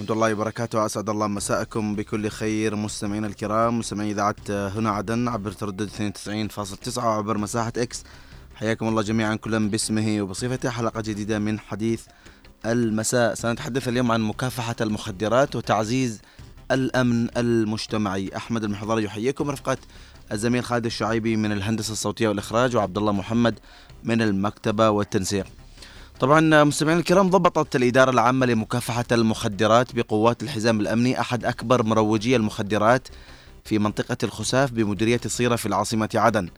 ورحمة الله وبركاته. أسعد الله مساءكم بكل خير مستمعينا الكرام. مستمعي إذاعة هنا عدن عبر تردد 92.9 وعبر مساحة إكس حياكم الله جميعا كلا باسمه وبصفته. حلقة جديدة من حديث المساء. سنتحدث اليوم عن مكافحة المخدرات وتعزيز الأمن المجتمعي. أحمد المحضري يحييكم. رفقة الزميل خالد الشعيبي من الهندسة الصوتية والإخراج وعبد الله محمد من المكتبة والتنسيق. طبعا مستمعينا الكرام ضبطت الإدارة العامة لمكافحة المخدرات بقوات الحزام الأمني أحد أكبر مروجي المخدرات في منطقة الخساف بمديرية صيرة في العاصمة عدن.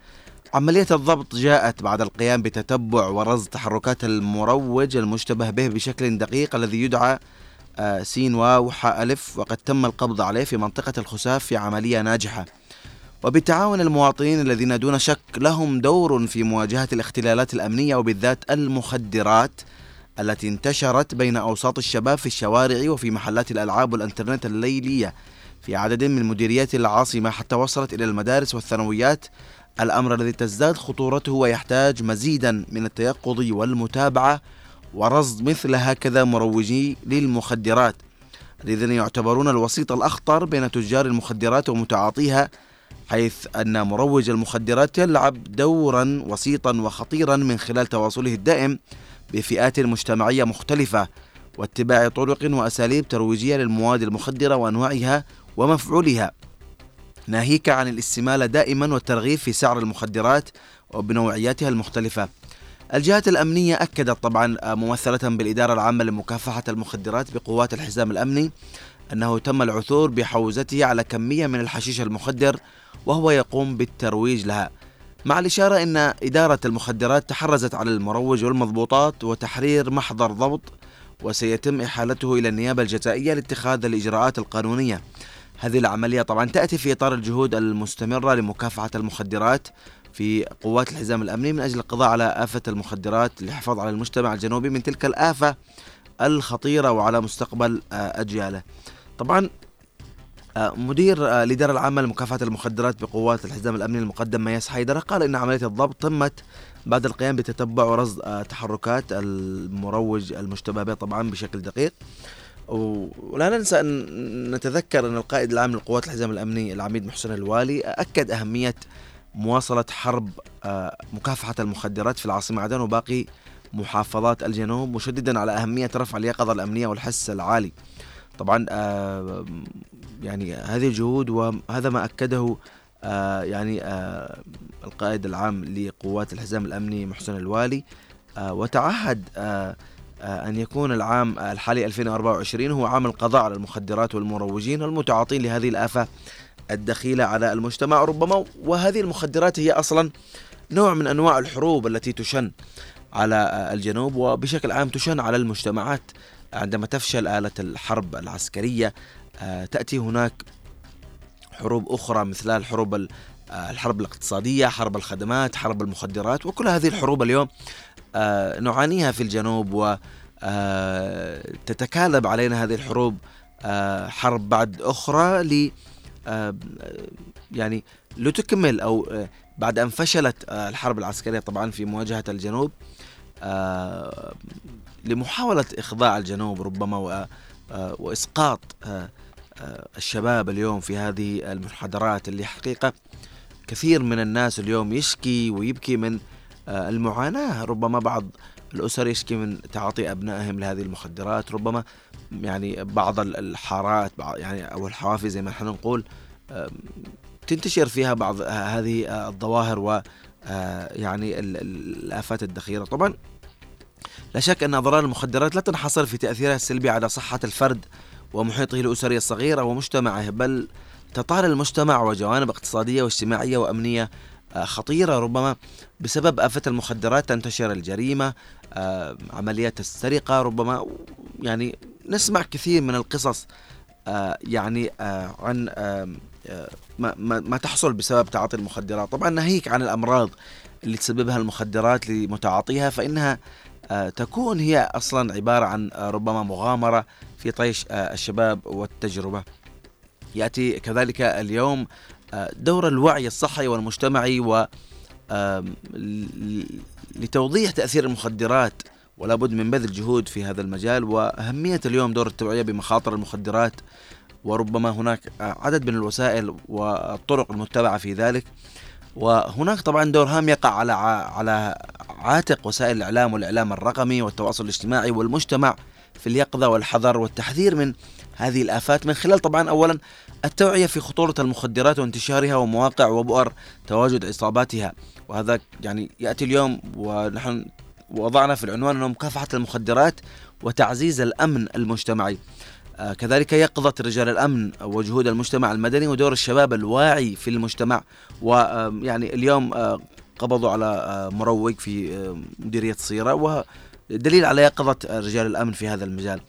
عملية الضبط جاءت بعد القيام بتتبع ورصد تحركات المروج المشتبه به بشكل دقيق الذي يدعى آه، سين واو ألف وقد تم القبض عليه في منطقة الخساف في عملية ناجحة. وبتعاون المواطنين الذين دون شك لهم دور في مواجهة الاختلالات الأمنية وبالذات المخدرات التي انتشرت بين أوساط الشباب في الشوارع وفي محلات الألعاب والإنترنت الليلية. في عدد من مديريات العاصمة حتى وصلت إلى المدارس والثانويات الأمر الذي تزداد خطورته ويحتاج مزيدا من التيقظ والمتابعة ورصد مثل هكذا مروجي للمخدرات. الذين يعتبرون الوسيط الأخطر بين تجار المخدرات ومتعاطيها حيث أن مروج المخدرات يلعب دورا وسيطا وخطيرا من خلال تواصله الدائم بفئات مجتمعية مختلفة واتباع طرق وأساليب ترويجية للمواد المخدرة وأنواعها ومفعولها. ناهيك عن الاستمالة دائما والترغيب في سعر المخدرات وبنوعياتها المختلفة. الجهات الأمنية أكدت طبعا ممثلة بالإدارة العامة لمكافحة المخدرات بقوات الحزام الأمني أنه تم العثور بحوزته على كمية من الحشيش المخدر وهو يقوم بالترويج لها مع الإشارة أن إدارة المخدرات تحرزت على المروج والمضبوطات وتحرير محضر ضبط وسيتم إحالته إلى النيابة الجزائية لاتخاذ الإجراءات القانونية. هذه العملية طبعا تأتي في إطار الجهود المستمرة لمكافحة المخدرات في قوات الحزام الأمني من أجل القضاء على آفة المخدرات للحفاظ على المجتمع الجنوبي من تلك الآفة الخطيرة وعلى مستقبل آه، أجياله. طبعا مدير آه، الإدارة العامة لمكافحة المخدرات بقوات الحزام الأمني المقدم مياس حيدر قال إن عملية الضبط تمت بعد القيام بتتبع ورصد تحركات المروج المشتبه به طبعا بشكل دقيق. ولا ننسى أن نتذكر أن القائد العام للقوات الحزام الأمني العميد محسن الوالي أكد أهمية مواصلة حرب مكافحة المخدرات في العاصمة عدن وباقي محافظات الجنوب مشددا على أهمية رفع اليقظة الأمنية والحس العالي. طبعا آه، يعني هذه الجهود وهذا ما أكده آه، يعني آه، القائد العام لقوات الحزام الأمني محسن الوالي وتعهد أن يكون العام الحالي 2024 هو عام القضاء على المخدرات والمروجين والمتعاطين لهذه الآفة الدخيلة على المجتمع. ربما وهذه المخدرات هي أصلا نوع من أنواع الحروب التي تشن على الجنوب وبشكل عام تشن على المجتمعات عندما تفشل آلة الحرب العسكرية آه، تأتي هناك حروب أخرى مثل الحروب آه، الحرب الاقتصادية حرب الخدمات حرب المخدرات وكل هذه الحروب اليوم آه، نعانيها في الجنوب و تتكالب علينا هذه الحروب حرب بعد أخرى ل يعني لتكمل أو بعد أن فشلت الحرب العسكرية طبعا في مواجهة الجنوب لمحاولة إخضاع الجنوب ربما آه، وإسقاط آه، آه، الشباب اليوم في هذه المحاضرات اللي حقيقة كثير من الناس اليوم يشكي ويبكي من المعاناة. ربما بعض الأسر يشكي من تعاطي أبنائهم لهذه المخدرات. ربما يعني بعض الحارات يعني أو الحوافي زي ما نحن نقول تنتشر فيها بعض هذه الظواهر و يعني الآفات الدخيرة طبعا لا شك أن أضرار المخدرات لا تنحصر في تأثيرها السلبي على صحة الفرد ومحيطه الأسري الصغير ومجتمعه بل تطال المجتمع وجوانب اقتصادية واجتماعية وأمنية آه، خطيرة ربما بسبب آفة المخدرات تنتشر الجريمة آه، عمليات السرقة ربما يعني نسمع كثير من القصص آه، يعني عن ما, ما تحصل بسبب تعاطي المخدرات. طبعا ناهيك عن الأمراض اللي تسببها المخدرات لمتعاطيها فإنها تكون هي أصلا عبارة عن آه، ربما مغامرة في طيش آه، الشباب والتجربة. يأتي كذلك اليوم دور الوعي الصحي والمجتمعي و لتوضيح تأثير المخدرات ولا بد من بذل جهود في هذا المجال وأهمية اليوم دور التوعية بمخاطر المخدرات وربما هناك عدد من الوسائل والطرق المتبعة في ذلك وهناك طبعا دور هام يقع على على عاتق وسائل الإعلام والإعلام الرقمي والتواصل الاجتماعي والمجتمع في اليقظة والحذر والتحذير من هذه الآفات من خلال طبعا أولا التوعية في خطورة المخدرات وانتشارها ومواقع وبؤر تواجد عصاباتها وهذا يعني يأتي اليوم ونحن وضعنا في العنوان أنه مكافحة المخدرات وتعزيز الأمن المجتمعي. كذلك يقظة رجال الأمن وجهود المجتمع المدني ودور الشباب الواعي في المجتمع ويعني اليوم آه قبضوا على آه مروج في آه، مديرية صيرة ودليل على يقظة رجال الأمن في هذا المجال.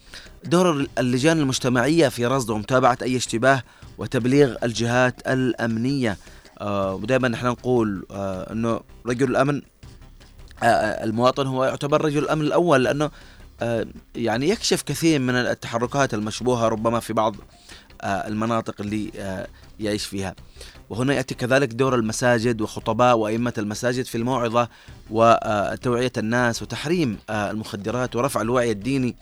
دور اللجان المجتمعية في رصد ومتابعة أي اشتباه وتبليغ الجهات الأمنية. آه ودائما نحن نقول آه أنه رجل الأمن آه, آه، المواطن هو يعتبر رجل الأمن الأول لأنه آه يعني يكشف كثير من التحركات المشبوهة ربما في بعض آه المناطق اللي آه يعيش فيها. وهنا يأتي كذلك دور المساجد وخطباء وأئمة المساجد في الموعظة وتوعية الناس وتحريم آه، المخدرات ورفع الوعي الديني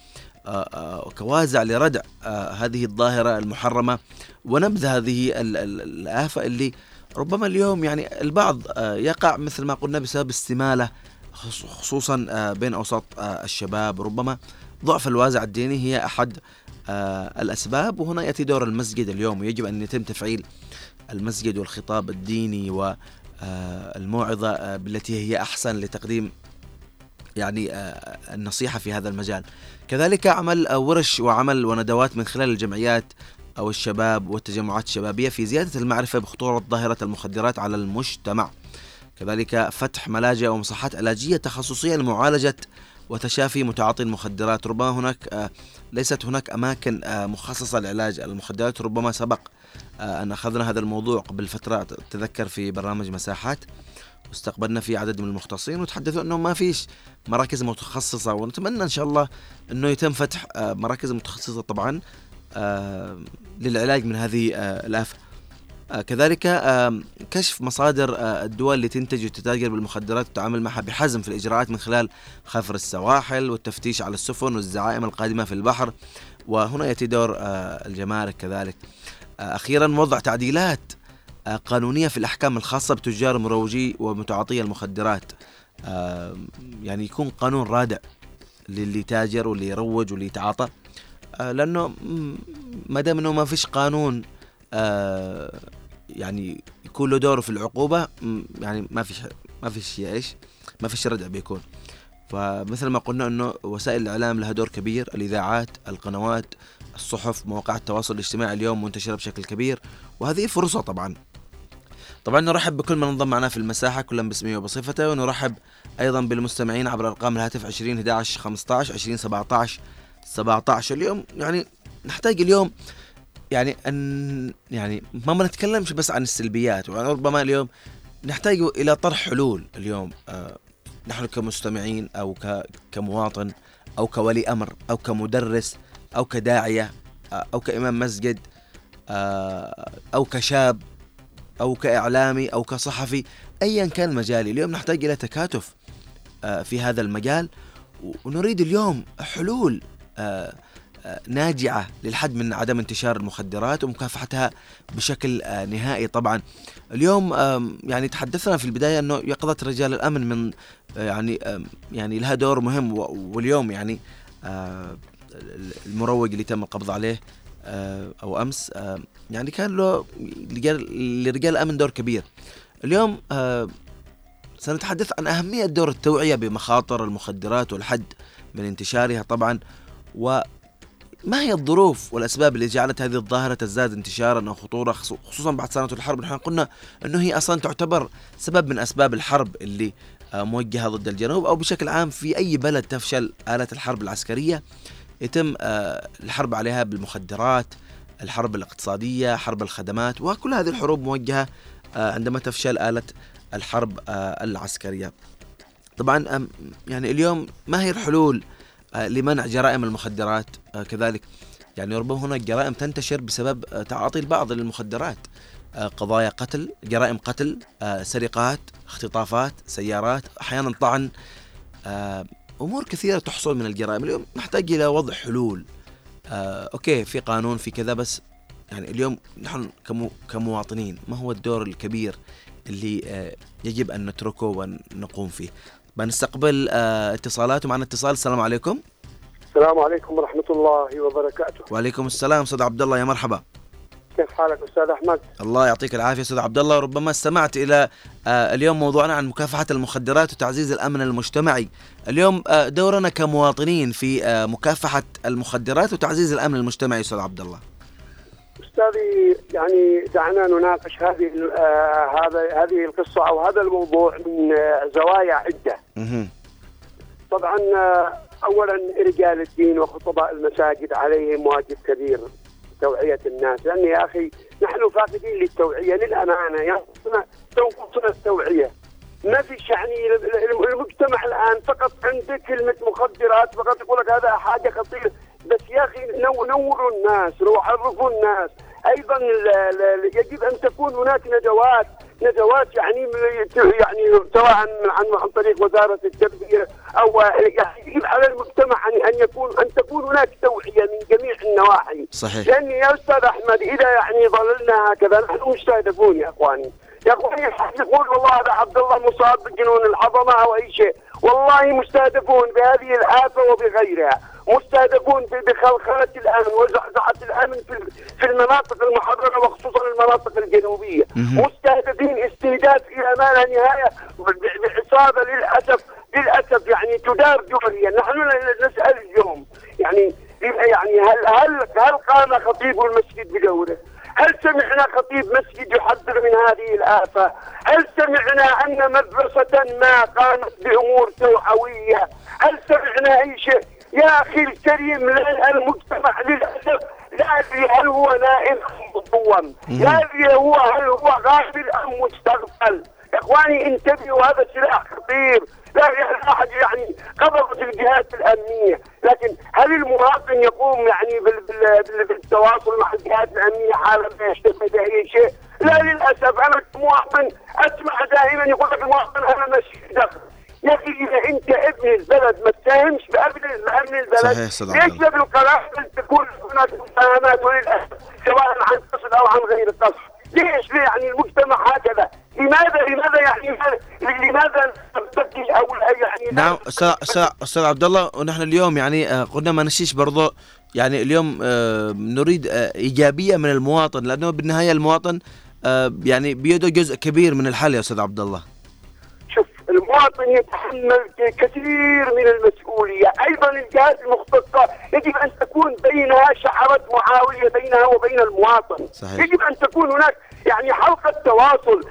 آه، آه، كوازع لردع آه، هذه الظاهرة المحرمة. ونبذ هذه الآفة اللي ربما اليوم يعني البعض يقع مثل ما قلنا بسبب استمالة خصوصا بين أوساط الشباب. ربما ضعف الوازع الديني هي أحد الأسباب. وهنا يأتي دور المسجد اليوم ويجب أن يتم تفعيل المسجد والخطاب الديني والموعظة بالتي هي أحسن لتقديم يعني النصيحة في هذا المجال. كذلك عمل ورش وعمل وندوات من خلال الجمعيات أو الشباب والتجمعات الشبابية في زيادة المعرفة بخطورة ظاهرة المخدرات على المجتمع. كذلك فتح ملاجئ ومصحات علاجية تخصصية لمعالجة وتشافي متعاطي المخدرات. ربما هناك آه، ليست هناك أماكن آه، مخصصة لعلاج المخدرات. ربما سبق آه، أن أخذنا هذا الموضوع قبل فترة. تذكر في برنامج مساحات. واستقبلنا فيه عدد من المختصين. وتحدثوا أنه ما فيش مراكز متخصصة. ونتمنى إن شاء الله أنه يتم فتح مراكز متخصصة طبعا للعلاج من هذه الآفة. كذلك كشف مصادر الدول اللي تنتج وتتاجر بالمخدرات والتعامل معها بحزم في الإجراءات من خلال خفر السواحل والتفتيش على السفن والزعائم القادمة في البحر. وهنا يأتي دور الجمارك كذلك. أخيرا وضع تعديلات آه، قانونية في الأحكام الخاصة بتجار مروجي ومتعاطي المخدرات. آه، يعني يكون قانون رادع للي تاجر واللي يروج واللي يتعاطى. آه، لأنه ما دام أنه ما فيش قانون يعني يكون له دور في العقوبة يعني ما فيش ما فيش إيش؟ ما فيش ردع بيكون. فمثل ما قلنا إنه وسائل الإعلام لها دور كبير الإذاعات القنوات الصحف مواقع التواصل الاجتماعي اليوم منتشرة بشكل كبير وهذه فرصة طبعا. طبعا نرحب بكل من انضم معنا في المساحة كلا باسمه وبصفته ونرحب أيضا بالمستمعين عبر أرقام الهاتف 20 11 15 20 17 17 اليوم يعني نحتاج اليوم يعني أن يعني ما بنتكلمش بس عن السلبيات وربما اليوم نحتاج إلى طرح حلول اليوم آه نحن كمستمعين أو كمواطن أو كولي أمر أو كمدرس أو كداعية آه أو كإمام مسجد آه أو كشاب أو كإعلامي أو كصحفي أيا كان مجالي. اليوم نحتاج إلى تكاتف آه، في هذا المجال ونريد اليوم حلول آه، ناجعة للحد من عدم انتشار المخدرات ومكافحتها بشكل نهائي طبعا. اليوم يعني تحدثنا في البداية أنه يقظة رجال الأمن من يعني يعني لها دور مهم واليوم يعني المروج اللي تم القبض عليه آه، أمس آه، يعني كان له لرجال الأمن دور كبير. اليوم آه، سنتحدث عن أهمية دور التوعية بمخاطر المخدرات والحد من انتشارها طبعا وما هي الظروف والأسباب اللي جعلت هذه الظاهرة تزداد انتشارا أو خطورة خصوصا بعد سنه الحرب؟ نحن قلنا إنه هي أصلا تعتبر سبب من أسباب الحرب اللي موجهة ضد الجنوب أو بشكل عام في أي بلد تفشل اله الحرب العسكرية. يتم آه، الحرب عليها بالمخدرات الحرب الاقتصادية حرب الخدمات وكل هذه الحروب موجهة آه، عندما تفشل آلة الحرب آه، العسكرية. طبعا يعني اليوم ما هي الحلول لمنع جرائم المخدرات. كذلك يعني ربما هناك جرائم تنتشر بسبب تعاطي البعض للمخدرات. قضايا قتل جرائم قتل سرقات اختطافات سيارات أحيانا طعن. أمور كثيرة تحصل من الجرائم. اليوم نحتاج إلى وضع حلول. آه أوكي في قانون في كذا بس يعني اليوم نحن كمو كمواطنين ما هو الدور الكبير اللي آه يجب أن نتركه ونقوم فيه؟ بنستقبل آه اتصالات ومعنا اتصال السلام عليكم. السلام عليكم ورحمة الله وبركاته. وعليكم السلام أستاذ عبد الله يا مرحبا. كيف حالك أستاذ أحمد؟ الله يعطيك العافية أستاذ عبد الله. ربما استمعت إلى آه اليوم موضوعنا عن مكافحة المخدرات وتعزيز الأمن المجتمعي. اليوم آه دورنا كمواطنين في مكافحة المخدرات وتعزيز الأمن المجتمعي أستاذ عبد الله. أستاذي يعني دعنا نناقش هذه آه هذا هذه القصة أو هذا الموضوع من آه زوايا عدة. مهم. طبعا آه أولا رجال الدين وخطباء المساجد عليهم واجب كبير توعية الناس. لأن يا أخي نحن فاقدين للتوعية للأمانة. ينقصنا تنقصنا التوعية. ما فيش يعني المجتمع الآن فقط عنده كلمة مخدرات فقط يقول لك هذا حاجة خطيرة. بس يا نو- نوروا الناس عرفوا الناس. ال- يجب أن تكون هناك ندوات ندوات يعني يعني سواء عن عن طريق وزارة التربية أو يعني يجب على المجتمع ان أن يكون أن تكون هناك توعية من جميع النواحي. صحيح. لأني يا أستاذ أحمد إذا يعني ظللنا هكذا نحن مستهدفون يا إخواني. يا إخواني يقول والله هذا عبد الله مصاب بجنون العظمة أو أي شيء. والله مستهدفون بهذه الافه وبغيرها مستهدفون ب- بخلخلة الأمن وزعزعه الأمن في في المناطق المحررة وخصوصا المناطق الجنوبية مهم. مستهدفين استهداف إلى ما لا نهاية ب- بعصابه للاسف للأسف يعني تدار دوليا نحن نسأل اليوم يعني يعني هل هل هل قام خطيب المسجد بدوره؟ هل سمعنا خطيب مسجد يحذر من هذه الآفة؟ هل سمعنا أن مدرسة ما قامت بأمور توعوية؟ هل سمعنا أي شيء؟ يا أخي الكريم المجتمع للأسف لا أدري هل هو نائم أم لا أدري هو هل هو غافل أم مستغفل يا إخواني انتبهوا هذا سلاح خطير لا يعني أحد يعني قبضت الجهات الأمنية، لكن هل المواطن يقوم يعني بال بال بال بالتواصل مع الجهات الأمنية حال ما يشتبه باي شيء؟ لا للأسف أنا كمواطن أسمع دائما يقول لك المواطن أنا ماشي دخل. يا أخي إذا أنت ابن البلد ما تساهمش بامن بامن البلد صحيح ليش. بالقناعه تكون هناك مساهمات وللاسف سواء عن قصد أو عن غير قصد؟ ليش؟ ليه؟ يعني المجتمع هكذا؟ لماذا لماذا يعني لماذا نبدل أو يعني نعم أستاذ أستاذ عبد الله ونحن اليوم يعني آه، قلنا ما نشيش برضو يعني اليوم آه، نريد آه، إيجابية من المواطن لأنه بالنهاية المواطن يعني بيده جزء كبير من الحل يا أستاذ عبد الله المواطن يتحمل كثير من المسؤولية. أيضا الجهات المختصة يجب أن تكون بينها شعرات معاوية بينها وبين المواطن. صحيح. يجب أن تكون هناك يعني حلقة تواصل.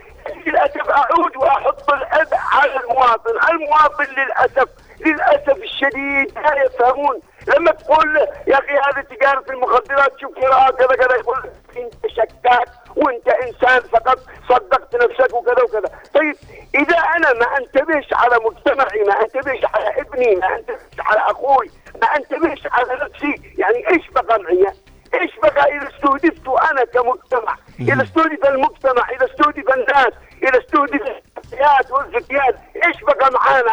للأسف أعود وأحط الأب على المواطن. المواطن للأسف للأسف الشديد لا يفهمون. لما تقول له يا أخي هذه تجارة المخدرات شوف كذا كذا كذا يقول أنت شكاك وأنت إنسان فقط صدقت نفسك وكذا وكذا. طيب إذا أنا ما أنتبهش على مجتمعي ما أنتبهش على ابني ما أنتبهش على أخوي ما أنتبهش على نفسي يعني إيش بقى معي؟ إيش بقى إذا استهدفت أنا كمجتمع؟ إذا استهدف المجتمع إذا استهدف الناس إذا استهدف الفتيات والفتيات إيش بقى معانا؟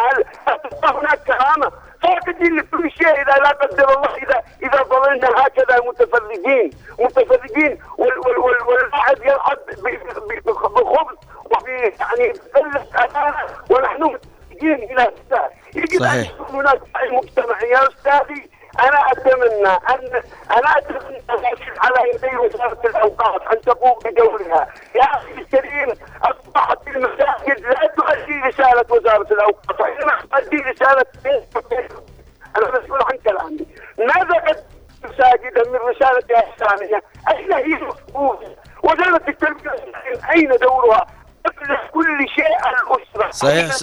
هل هناك كرامه فاقدين لكل شيء إذا لا قدر الله اذا إذا ظللنا هكذا متفرجين متفرجين وال- وال- وال- واللاعب يلعب ب- ب- بخبز وفي يعني قله امانه ونحن متفرجين إلى هذا يجب ان صحيح. هناك وعي مجتمعي يا أستاذي. أنا اتمنى ان أنا اتمنى على يدي وزارة الأوقاف أن تقوم بدورها. يا أخي الكريم أصبحت المساجد لا تؤدي رسالة وزارة الأوقاف وإنما تؤدي رسالة أنا مسؤول عن كلامي. ماذا قد مساجدا من رسالتها الثانية أين هي المفروض وزارة التربيه أين دورها؟ كل شيء الأسرة. صحيح،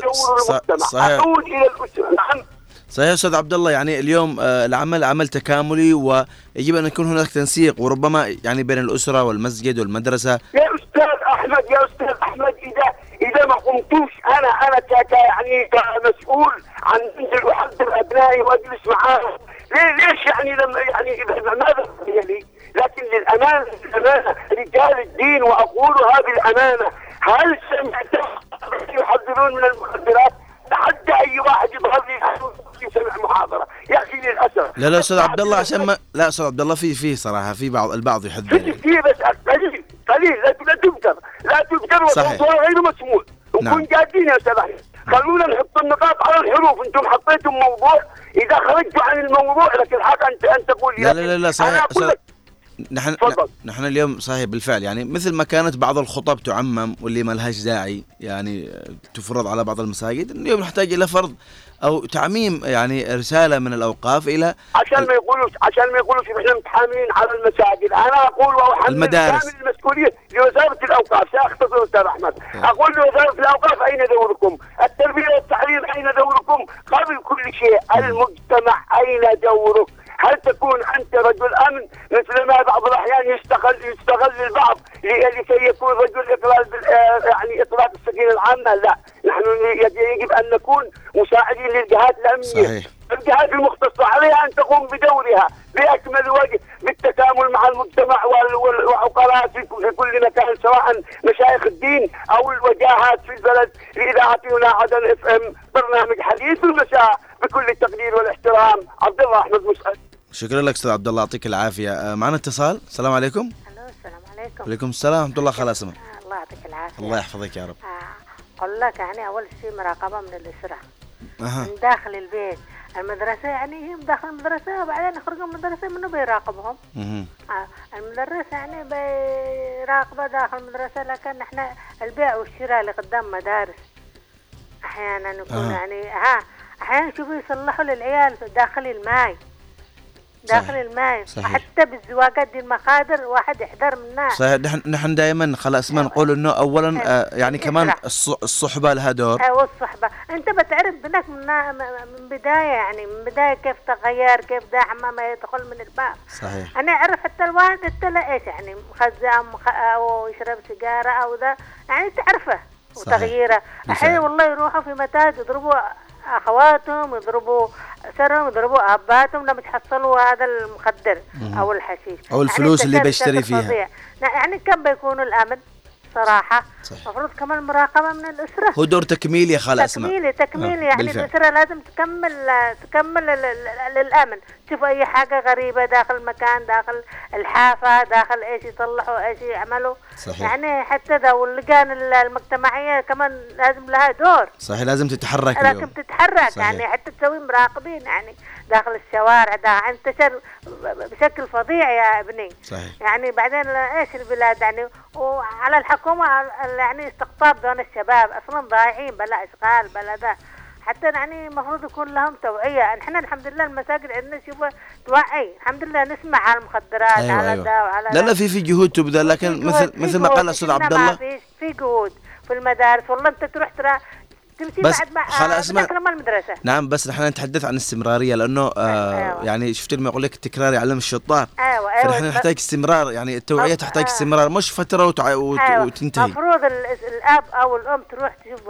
صحيح. اعود إلى الأسرة. نعم. صحيح أستاذ عبد الله يعني اليوم آه، العمل عمل تكاملي ويجب أن يكون هناك تنسيق وربما يعني بين الأسرة والمسجد والمدرسة يا أستاذ احمد يا أستاذ احمد اذا اذا ما قمتوش أنا أنا ك ك- يعني كمسؤول عن انزل احضر ابنائي واجلس معاهم ليه ليش يعني لما يعني إذا ماذا بقي لي؟ لكن للامانه للامانه رجال الدين واقول هذه الامانه هل سمعت يحذرون من المخدرات؟ حتى اي واحد يظهر لي للاسف لا لا أستاذ عبد الله عشان ما لا أستاذ عبد الله في في صراحة في بعض البعض يحذر في. في بس قليل قليل لا تذكر لا صحيح. والصوت غير مسموع نعم. نكون جادين يا أستاذ أحمد. خلونا نحط النقاط على الحروف أنتم حطيتم موضوع إذا خرجتوا عن الموضوع لك الحق انت ان تقول لا لا لا لا صحيح نحن تفضل. نحن اليوم صحيح بالفعل يعني مثل ما كانت بعض الخطب تعمم واللي ما لهاش داعي يعني تفرض على بعض المساجد اليوم نحتاج إلى فرض أو تعميم يعني رسالة من الأوقاف إلى عشان ما يقولوش عشان ما يقولوش إحنا متحاملين على المساجد أنا أقول واحمل المدارس. كامل المسؤولية لوزارة الأوقاف ساختصر أستاذ احمد أقول لوزارة الأوقاف أين دوركم؟ التربية والتعليم أين دوركم؟ قبل كل شيء المجتمع أين دورك؟ هل تكون أنت رجل أمن؟ مثل ما بعض الأحيان يستغل يستغل البعض. لكي يكون رجل اطلاق آه، يعني اطلاق السكينه العامة لا. نحن يجب أن نكون مساعدين للجهات الأمنية. صحيح. الجهات المختصة عليها أن تقوم بدورها بأكمل وجه بالتكامل مع المجتمع وال- وال- والعقلاء في كل مكان سواء مشايخ الدين أو الوجاهات في البلد. لإذاعة هنا عدن اف ام برنامج حديث المساء بكل التقدير والإحترام. عبد الله أحمد مسعد شكرا لك أستاذ عبد الله يعطيك العافية. آه، معنا اتصال. السلام عليكم. ألو السلام عليكم. وعليكم السلام ورحمة الله خلاص. آه، الله يعطيك العافية. الله يحفظك يا رب. آه، أقول لك يعني أول شيء مراقبة من الأسرة. أها. من داخل البيت. المدرسة يعني هم داخل المدرسة وبعدين يخرجوا من المدرسة منو بيراقبهم. آه، المدرس يعني بيراقبة داخل المدرسة لكن إحنا البيع والشراء اللي قدام مدارس. أحيانا يكون آه. يعني ها أحيانا شوفوا يصلحوا للعيال داخل الماي. داخل صحيح. صحيح. حتى بالزواجات دي المخادر واحد يحذر منها. صحيح. نحن نحن دائما خلاص ما نقول إنه اولا آه، يعني كمان الصحبة لها دور. آه، والصحبة أنت بتعرف بنك من, من بداية يعني من بداية كيف تغير كيف داعم ما يدخل من الباب. صحيح. أنا أعرف حتى الوالد انت إيش يعني مخزن مخ... أو يشرب سيجارة أو ذا. يعني تعرفه. وتغييره. أحيانا والله يروحوا في متاج يضربوا أخواتهم يضربوا سرهم يضربوا أباتهم لما يحصلوا هذا المخدر أو الحشيش أو الفلوس اللي بيشتري فيها. فظيع. يعني كم بيكون الأمن صراحة صحيح. المفروض كمان مراقبة من الأسرة. هو دور تكميل يا خالة اسمع تكميلي تكميلي آه، يعني بالفعل. الأسرة لازم تكمل تكمل للأمن تشوف أي حاجة غريبة داخل المكان داخل الحافة داخل إيش يصلحوا إيش يعملوا. صحيح. يعني حتى ذا واللجان ال- المجتمعية كمان لازم لها دور. صحيح لازم تتحرك لازم اليوم تتحرك صحيح. يعني حتى تسوي مراقبين يعني داخل الشوارع ده انتشر بشكل فظيع يا ابني. صحيح. يعني بعدين إيش البلاد يعني؟ وعلى الحكومة ال- يعني استقطاب دون الشباب أصلا ضايعين بلا إشغال بلا ذا. حتى يعني المفروض يكون لهم توعية. إحنا الحمد لله المساجد عندنا شوف توعي. الحمد لله نسمع على المخدرات أيوه على ذا وعلى لا. لا في في جهود تبذل لكن مثل مثل ما. قال الاستاذ عبد الله. في في جهود. في المدارس والله أنت تروح ترى بس بعد ما خلاص ما- بتكرم المدرسة. نعم بس نحن نتحدث عن الاستمراريه لأنه آه أيوة. يعني شفت لما يقول لك التكرار يعلم الشطار؟ أيوه أيوه فنحن نحتاج استمرار يعني التوعية تحتاج آه. استمرار مش فترة وتع... وت... أيوة. وتنتهي. مفروض ال- الأب أو الأم تروح تشوف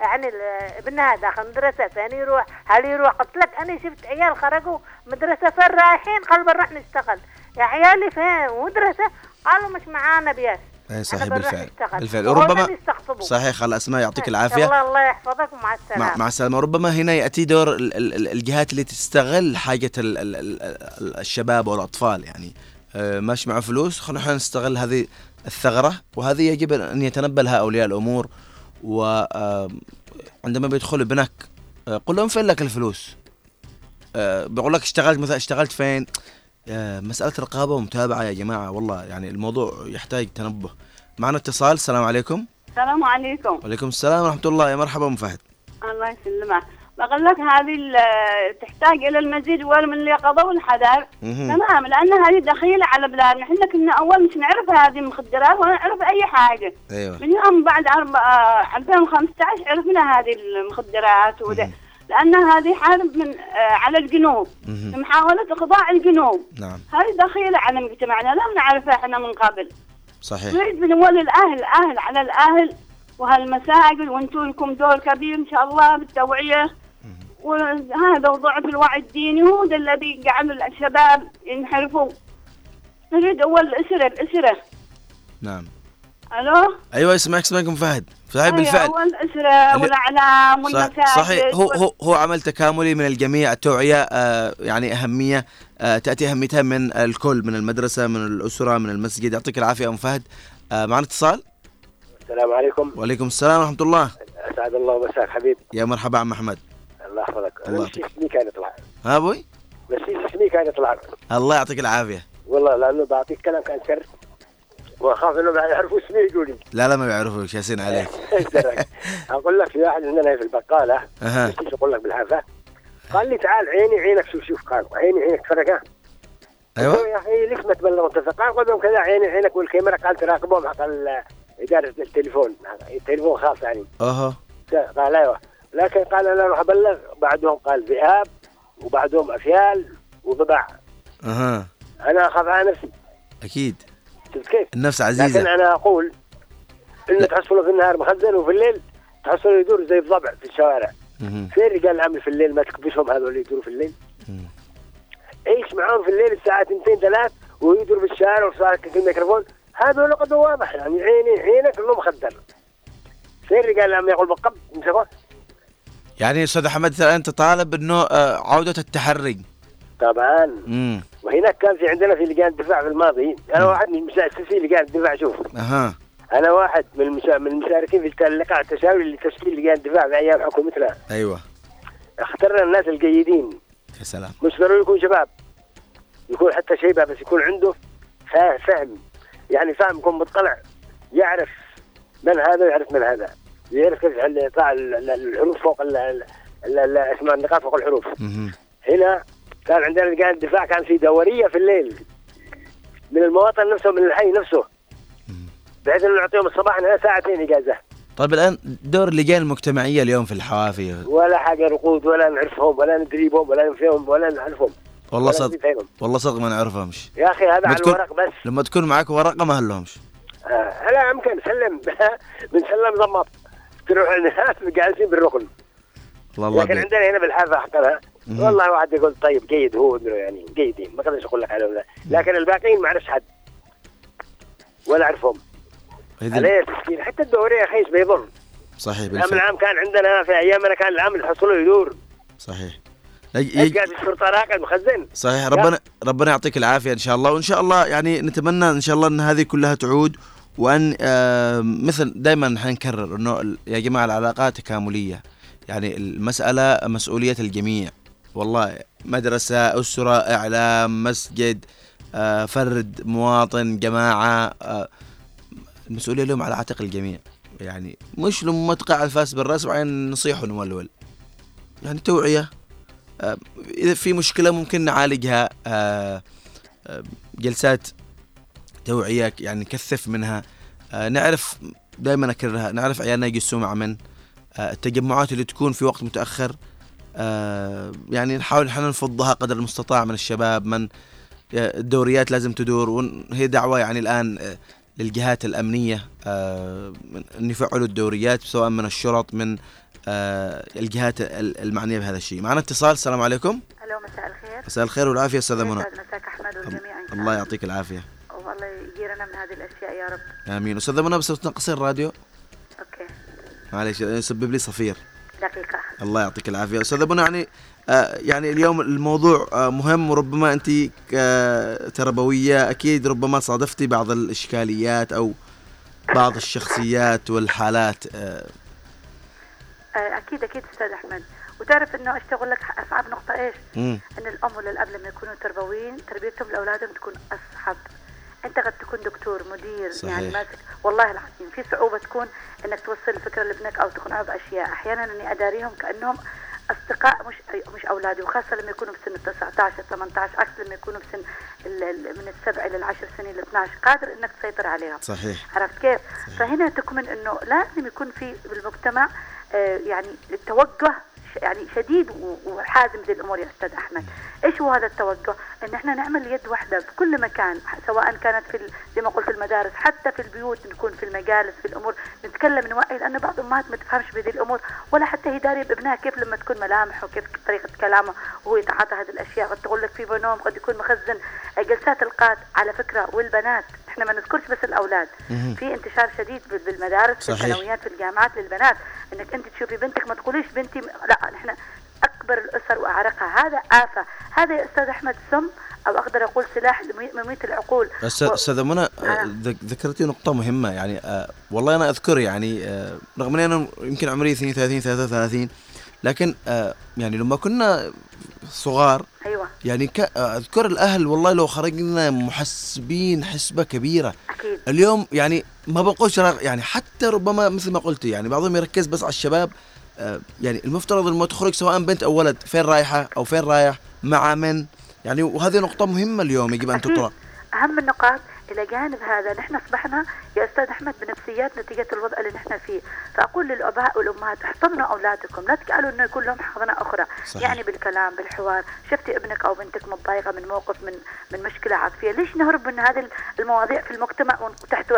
يعني ابنها داخل مدرسة ثاني يروح هل يروح؟ قلت لك أنا شفت عيال خرجوا مدرسة فين رايحين؟ قالوا بنروح نشتغل. يا عيالي فين؟ مدرسة؟ قالوا مش معانا بياس اي صحيح بالفعل. بالفعل. يستقطبوا. صحيح خلاص اسماء يعطيك العافية. الله الله يحفظك ومع السلامة. مع, مع السلامة. ربما هنا يأتي دور ال- ال- ال- الجهات اللي تستغل حاجة ال ال ال ال الشباب والأطفال يعني آه، ماشي معه فلوس خلينا نستغل هذه الثغرة. وهذه يجب أن يتنبه لها اولياء الأمور وعندما بيدخل ابنك آه، قل لهم فين لك الفلوس؟ آه، بيقول لك اشتغلت مثلا اشتغلت فين؟ مسألة رقابة ومتابعة يا جماعة والله يعني الموضوع يحتاج تنبه. معنا اتصال السلام عليكم. السلام عليكم. وعليكم السلام ورحمة الله يا مرحبا أم فهد. الله يسلمك. بقول لك هذه تحتاج إلى المزيد ولا من اليقظه والحذر. تمام لأن هذه دخيلة على بلادنا. إحنا كنا أول مش نعرف هذه المخدرات ولا نعرف أي حاجة. أيوه. من يوم بعد أربع- آه، 2015 عرفنا هذه المخدرات لأن هذه حرب من آه، على الجنوب. مهم. محاولة اخضاع الجنوب. نعم. هذه دخيلة على مجتمعنا. لم نعرفها إحنا من قبل. صحيح. نريد بنولي الأهل أهل على الأهل وهالمساجد وأنتم لكم دور كبير إن شاء الله بالتوعية. وهذا وضعف الوعي الديني هو ده الذي جعل الشباب ينحرفوا نريد أول الاسره الاسره نعم. ألو؟ أيوه اسمعك اسمعك أم فهد. صحيح أيوة، بالفعل والاسره اللي- والاعلام صح- والمساجد. صحيح. هو هو هو عمل تكاملي من الجميع التوعية آه، يعني أهمية آه، تأتي أهميتها من الكل من المدرسة من الأسرة من المسجد. يعطيك العافية أم فهد. آه، معنا اتصال؟ السلام عليكم. وعليكم السلام ورحمة الله. أسعد الله مساك حبيب يا مرحبا عم أحمد. الله يحفظك. الله أنا نسيت اسمي كان يطلع. ها أبوي؟ نسيت اسمي كان يطلع. الله يعطيك العافية. والله لأنه بعطيك كلام كان سر وأخاف انه بعد يعرفوا اسمي يقولوا لي لا لا ما بيعرفوك ياسين عليك. إيش؟ أقول لك في واحد عندنا في البقالة نسيت أقول لك بالحافه قال لي تعال عيني عينك شوف شوف قال عيني عينك فرقها قلت له أيوه يا أخي ليش ما تبلغوا قال لهم كذا عيني عينك والكاميرا قال تراقبهم حق إدارة التليفون التليفون خاص يعني. أها. قال أيوه. لكن قال أنا أروح أبلغ بعدهم قال ذئاب وبعدهم أفيال وضباع أها. أنا أخاف على نفسي. أكيد. شفت كيف؟ النفس لكن عزيزه أنا أقول إنه لا. تحصلوا في النهار مخزن وفي الليل تحصلوا يدور زي الضبع في الشوارع. فين رجال العمل في الليل ما تكبسهم هذول اللي يدوروا في الليل. عيش معاهم في الليل الساعة 2 3 ويدور في الشارع وصارك في الميكروفون هذا قد واضح يعني عيني عينك انه مخدر فين رجال العمل يقول بقب مسكوه يعني أستاذ أحمد أنت طالب إنه آه، عودة التحري طبعا وهناك كان في عندنا في لجان الدفاع في الماضي أنا واحد من مؤسسي لجان الدفاع شوف. أها. أنا واحد من المشا... من المشاركين في اللقاء التشاوري لتشكيل لجان الدفاع في أيام حكومتنا أيوه. اخترنا الناس الجيدين. يا سلام. مش ضروري يكون شباب. يكون حتى شيبة بس يكون عنده فهم. يعني فهم يكون مطلع يعرف من هذا ويعرف من هذا. يعرف كيف يطلع ال- ال- الحروف فوق ال- ال- ال- ال- اسمها النقاط فوق الحروف. هنا كان عندنا لجان الدفاع كان في دورية في الليل. من المواطن نفسه من الحي نفسه. بحيث إنه نعطيهم الصباح لنا ساعتين اجازه طيب الآن دور اللجان المجتمعية اليوم في الحوافي. ولا حاجة رقود ولا نعرفهم ولا ندريبهم ولا نفهمهم ولا نعرفهم والله صدق. والله صدق ما نعرفهمش. يا أخي هذا على الورق بس. لما تكون معك ورقة ما هلهمش. آه لا يمكن. سلم. بنسلم ضمط تروح الناس جالسين بالركن. لكن. عندنا هنا بالحافة حقنا. والله واحد يقول طيب جيد هو يعني جيدين ما أقدرش أقول لك عليهم لا. لكن الباقيين ما أعرفش حد. ولا أعرفهم. عليه تسكين. حتى الدوريه يا أخي إيش بيضر؟ صحيح بالفعل. العام كان عندنا في أيامنا كان العام اللي حصله يدور. صحيح. يج- الشرطه راقد مخزن صحيح ربنا ربنا يعطيك العافية إن شاء الله. وإن شاء الله يعني نتمنى إن شاء الله إن هذه كلها تعود. وأن آه، مثل دائما نحن نكرر إنه يا جماعة العلاقات تكامليه يعني المسألة مسؤولية الجميع. والله مدرسة أسرة إعلام مسجد آه، فرد مواطن جماعة آه، المسؤوليه اليوم على عاتق الجميع. يعني مش لما تقع الفاس بالرأس وبعدين نصيح ونولول يعني توعية. آه، إذا في مشكلة ممكن نعالجها. آه، آه، جلسات توعية يعني نكثف منها. آه، نعرف دائما أكررها. نعرف عيالنا يقسوا مع من. آه، التجمعات اللي تكون في وقت متأخر. آه، يعني نحاول إحنا نفضها قدر المستطاع من الشباب من آه، الدوريات لازم تدور وهي دعوة يعني الآن آه، للجهات الأمنية آه، من- ان يفعلوا الدوريات سواء من الشرط من آه، الجهات ال- المعنية بهذا الشيء. معنا اتصال السلام عليكم. ألو مساء الخير. مساء الخير والعافية أستاذة منى. مساك أحمد والجميع الله يعطيك العافية. والله يجيرنا من هذه الأشياء يا رب. آمين. أستاذة منى بس تنقصين الراديو؟ أوكي. معليش يسبب لي صفير. دقيقة. الله يعطيك العافية. استاذه منى يعني آه يعني اليوم الموضوع آه مهم وربما أنت كتربويه أكيد ربما صادفتي بعض الإشكاليات أو بعض الشخصيات والحالات آه. آه، أكيد أكيد أستاذ أحمد. وتعرف إنه أشتغل لك أصعب نقطة إيش؟ مم. إن الأم ولا الاب لما يكونوا تربويين تربيتهم لأولادهم تكون أصعب. أنت قد تكون دكتور مدير صحيح. يعني ماسك والله العظيم في صعوبة تكون إنك توصل الفكرة لابنك أو تقنعه باشياء أحيانا أني أداريهم كأنهم أصدقاء مش مش أولادي وخاصة لما يكونوا بسن ال 19 18 عكس لما يكونوا بسن ال- ال- من السبع إلى العشر سنين ل 12 قادر إنك تسيطر عليهم. صحيح. عرفت كيف؟ فهنا تكمن إنه لازم يكون في بالمجتمع آه، يعني التوجه يعني شديد وحازم ذي الأمور يا أستاذ أحمد، إيش هو هذا التوجه؟ إن إحنا نعمل يد واحدة في كل مكان سواء كانت في زي ما قلت المدارس حتى في البيوت نكون في المجالس في الأمور نتكلم نوعي لأنه بعض الأمهات ما تفهمش بهذه الأمور ولا حتى هي دارية بابنها كيف لما تكون ملامحه وكيف طريقة كلامه وهو يتعاطى هذه الأشياء قد تقول لك في بنوم قد يكون مخزن جلسات القات على فكرة والبنات إحنا ما نذكرش بس الأولاد. في انتشار شديد بال- بالمدارس في. الثانويات في الجامعات للبنات إنك أنت تشوفي بنتك ما تقوليش بنتي لا إحنا أكبر الأسر وأعرقها هذا آفة هذا يا أستاذ أحمد سم أو أقدر أقول سلاح مميت العقول و- أستاذة منى آه، آه. ذك- ذكرتي نقطة مهمة يعني آه، والله أنا أذكر يعني رغم أني أنا يمكن عمري 32 33 لكن آه، يعني لما كنا صغار أيوه. يعني آه، أذكر الأهل والله لو خرجنا محسبين حسبة كبيرة. أكيد. اليوم يعني ما بقولش يعني حتى ربما مثل ما قلت يعني بعضهم يركز بس على الشباب آه، يعني المفترض لما تخرج سواء بنت أو ولد فين رايحه أو فين رايح مع من؟ يعني وهذه نقطة مهمة اليوم يجب أن. تطرح أهم النقاط إلى جانب هذا نحن أصبحنا يا أستاذ أحمد بنفسيات نتيجة الوضع اللي نحن فيه. فأقول للأباء والأمهات احضنوا أولادكم لا تجعلوا إنه يكون لهم حضنه أخرى. صحيح. يعني بالكلام بالحوار. شفتي ابنك أو بنتك متضايقة من موقف من من مشكلة عاطفية؟ ليش نهرب من هذه المواضيع في المجتمع وتحت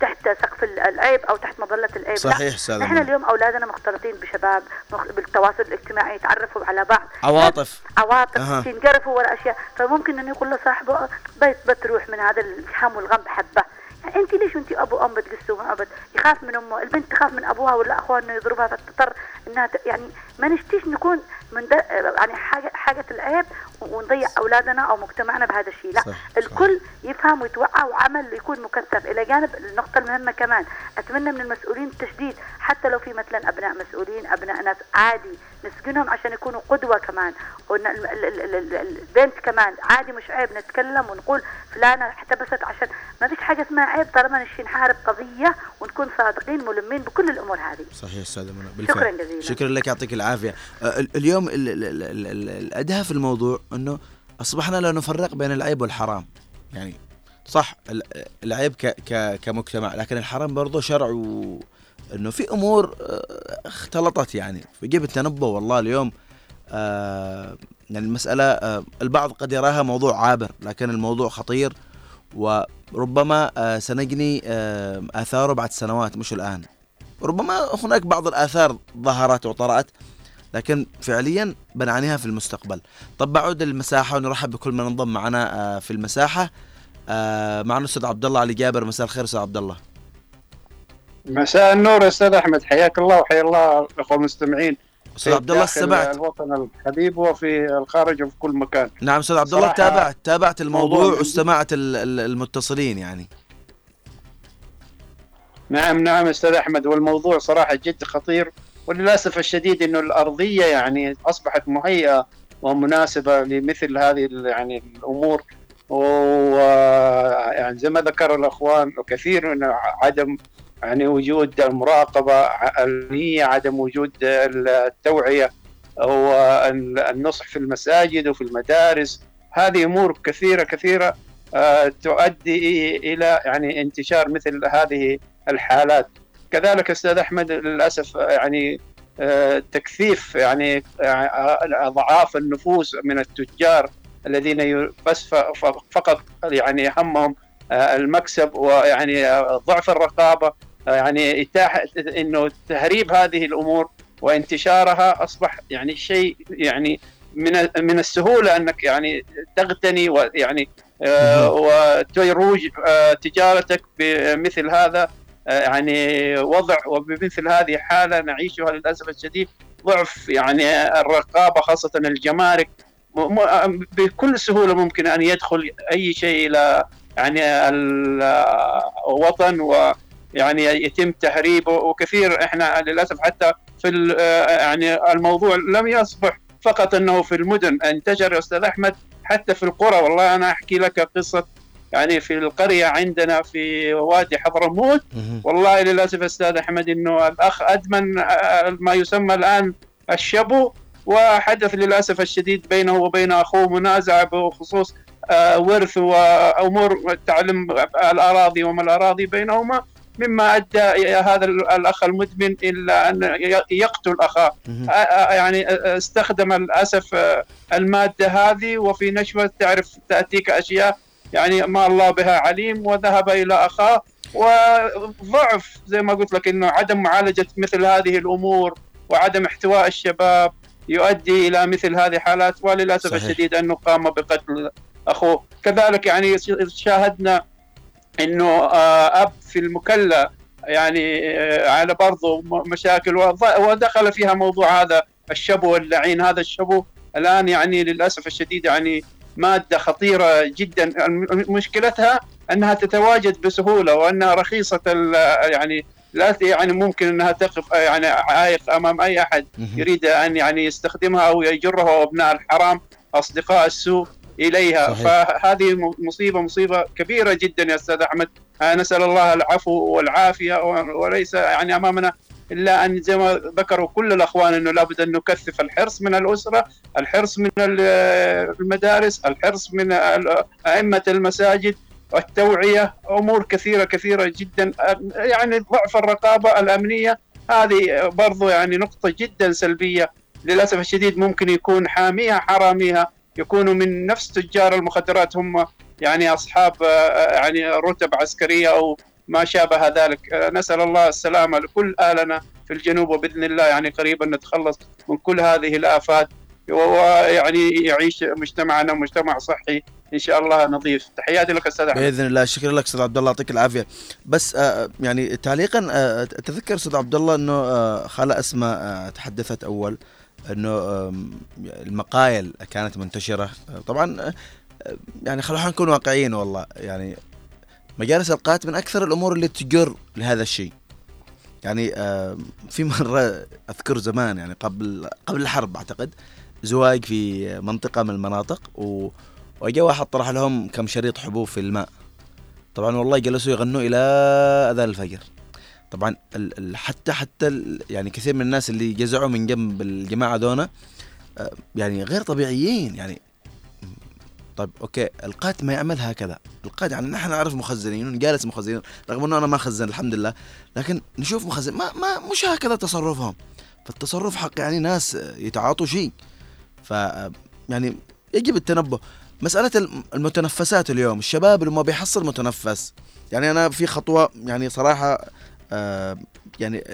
تحت سقف العيب أو تحت مظلة العيب. صحيح أستاذة نحن منى. اليوم أولادنا مختلطين بشباب مخ- بالتواصل الاجتماعي يتعرفوا على بعض. عواطف. عواطف أها. ينقرفوا ورا أشياء. فممكن إنه يقول لصاحبه بتروح من هذا الهم والغم بحبه. انت ليش وانت ابو ام بتقسوا مع ابد يخاف من امه البنت تخاف من ابوها ولا اخوها انه يضربها فتضطر انها. يعني ما نشتيش نكون من. يعني حاجة حاجة العيب ونضيع أولادنا أو مجتمعنا بهذا الشيء. لا صح، الكل يفهم ويتوعى وعمل يكون مكثف. إلى جانب النقطة المهمة كمان أتمنى من المسؤولين التشديد حتى لو في مثلا أبناء مسؤولين أبناء ناس عادي نسجنهم عشان يكونوا قدوة كمان. البنت كمان عادي مش عيب نتكلم ونقول فلانة احتبست عشان ما فيش حاجة اسمها عيب طالما نشي نحارب قضية ونكون صادقين ملمين بكل الأمور هذه. صحيح استاذة منى شكراً بالفعل جزيلاً. شكرا لك يعطيك العافية. آه، ال- اليوم ال- ال- ال- ال- ال- الأدهى في الموضوع أنه أصبحنا لا نفرق بين العيب والحرام. يعني صح ال- العيب ك ك كمجتمع لكن الحرام برضه شرع و إنه في أمور آه، اختلطت يعني. فيجب التنبه والله اليوم آه يعني المسألة آه البعض قد يراها موضوع عابر لكن الموضوع خطير. وربما آه سنجني آه آثاره بعد سنوات مش الآن. ربما هناك بعض الآثار ظهرت وطرأت لكن فعليا بنعانيها في المستقبل. طب بعود المساحة ونرحب بكل من انضم معنا آه في المساحة. آه معنا الأستاذ عبد الله علي جابر. مساء الخير أستاذ عبد الله. مساء النور أستاذ أحمد. حياك الله وحيا الله الاخوه المستمعين. أستاذ عبد الله سمعت الوطن الحبيب وفي الخارج وفي كل مكان. نعم أستاذ عبد الله تابعت تابعت الموضوع موضوع واستمعت ال- ال- المتصلين يعني. نعم نعم أستاذ أحمد. والموضوع صراحة جد خطير. وللأسف الشديد إنه الأرضية يعني أصبحت مهيئة ومناسبة لمثل هذه يعني الأمور. ويعني زي ما ذكر الأخوان كثير من عدم يعني وجود المراقبه النيه عدم وجود التوعية والنصح في المساجد وفي المدارس. هذه أمور كثيرة كثيرة آه، تؤدي إلى يعني انتشار مثل هذه الحالات. كذلك أستاذ أحمد للأسف آه، يعني آه، تكثيف يعني آه، أضعاف النفوس من التجار الذين بس فقط يعني همهم آه، المكسب ويعني آه، ضعف الرقابة. آه، يعني اتاحه إنه تهريب هذه الأمور وانتشارها أصبح يعني شيء يعني من من السهولة أنك يعني تغتني ويعني آه، وتروج آه، تجارتك بمثل هذا. آه، يعني وضع وبمثل هذه حالة نعيشها للأسف الشديد ضعف يعني الرقابة خاصة الجمارك. بكل سهولة ممكن أن يدخل أي شيء إلى يعني الوطن ويعني يتم تهريبه. وكثير إحنا للأسف حتى في ال- يعني الموضوع لم يصبح فقط أنه في المدن. انتشر أستاذ أحمد حتى في القرى. والله أنا أحكي لك قصة يعني في القرية عندنا في وادي حضرموت. والله للأسف أستاذ أحمد إنه الأخ أدمن آه، ما يسمى الآن الشبو وحدث للأسف الشديد بينه وبين أخوه منازعه بخصوص آه، ورث وأمور تعلم الأراضي وما الأراضي بينهما مما أدى هذا الأخ المدمن إلى أن يقتل أخاه. آه، يعني استخدم للأسف المادة هذه وفي نشوة تعرف تأتيك أشياء يعني ما الله بها عليم وذهب إلى أخاه وضعف زي ما قلت لك إنه عدم معالجة مثل هذه الأمور وعدم احتواء الشباب يؤدي إلى مثل هذه الحالات وللأسف صحيح. الشديد أنه قام بقتل أخوه كذلك يعني شاهدنا إنه آه، أب في المكلا يعني آه، على برضه مشاكل ودخل فيها موضوع هذا الشبو اللعين هذا الشبو الآن يعني للأسف الشديد يعني مادة خطيرة جدا. مشكلتها أنها تتواجد بسهولة وأنها رخيصة يعني لا يعني ممكن أنها تقف يعني عائق أمام أي أحد يريد أن يعني يستخدمها أو يجره ابناء الحرام أصدقاء السوء إليها. صحيح. فهذه مصيبة مصيبة كبيرة جدا يا أستاذ أحمد. نسأل الله العفو والعافية وليس يعني أمامنا إلا أن زي ما ذكروا كل الأخوان إنه لابد أن نكثف الحرص من الأسرة، الحرص من المدارس، الحرص من أئمة المساجد، التوعيه، أمور كثيرة كثيرة جدا يعني ضعف الرقابة الأمنية هذه برضو يعني نقطة جدا سلبية للأسف الشديد ممكن يكون حاميها حراميها يكونوا من نفس تجار المخدرات هم يعني أصحاب يعني رتب عسكرية أو ما شابه ذلك. نسأل الله السلامة لكل اهلنا في الجنوب وبإذن الله يعني قريبا نتخلص من كل هذه الآفات ويعني يعيش مجتمعنا مجتمع صحي. إن شاء الله نظيف تحياتي لك أستاذ أحمد. بإذن الله. شكرا لك أستاذ عبد الله يعطيك العافية. بس آه يعني تعليقا آه أتذكر أستاذ عبد الله إنه آه خاله اسماء آه تحدثت أول إنه المقايل كانت منتشرة. طبعا آه، يعني خلونا نكون واقعيين والله. يعني مجالس القات من أكثر الأمور اللي تجر لهذا الشيء. يعني في مرة أذكر زمان يعني قبل قبل الحرب أعتقد زواج في منطقة من المناطق و وجاء واحد طرح لهم كم شريط حبوب في الماء. طبعا والله جلسوا يغنوا إلى أذان الفجر. طبعا حتى حتى يعني كثير من الناس اللي جزعوا من جنب الجماعة دونا آه، يعني غير طبيعيين يعني طيب أوكي. القائد ما يعمل هكذا. القائد يعني نحن نعرف مخزنين ونجالس مخزنين. رغم إنه أنا ما خزن الحمد لله. لكن نشوف مخزن. ما ما مش هكذا تصرفهم. فالتصرف حق يعني ناس يتعاطوا شيء. ف يعني يجب التنبه. مسألة المتنفسات اليوم. الشباب اللي ما بيحصل متنفس. يعني أنا في خطوة يعني صراحة آه يعني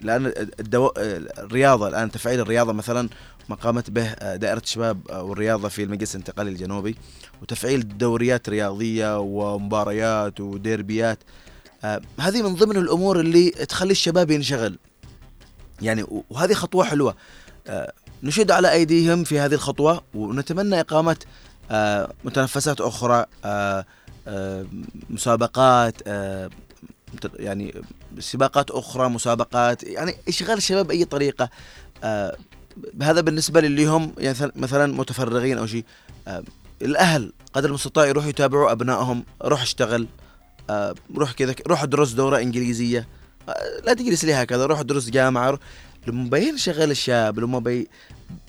لأن الدو... الرياضة. الآن تفعيل الرياضة مثلا ما قامت به آه، دائرة الشباب والرياضة في المجلس الانتقالي الجنوبي وتفعيل دوريات رياضية ومباريات وديربيات. آه هذه من ضمن الأمور اللي تخلي الشباب ينشغل. يعني وهذه خطوة حلوة. آه نشد على أيديهم في هذه الخطوة ونتمنى إقامة آه متنفسات أخرى آه آه مسابقات آه يعني سباقات أخرى مسابقات يعني اشغال الشباب بأي طريقة. آه هذا بالنسبة للي هم يعني مثلا متفرغين أو شيء. آه الأهل قدر المستطاع يروحوا يتابعوا أبنائهم روح اشتغل آه روح كذا روح ادرس دورة إنجليزية. آه لا تجلس لي هكذا روح ادرس جامعة لما بينشغل الشاب لما بي,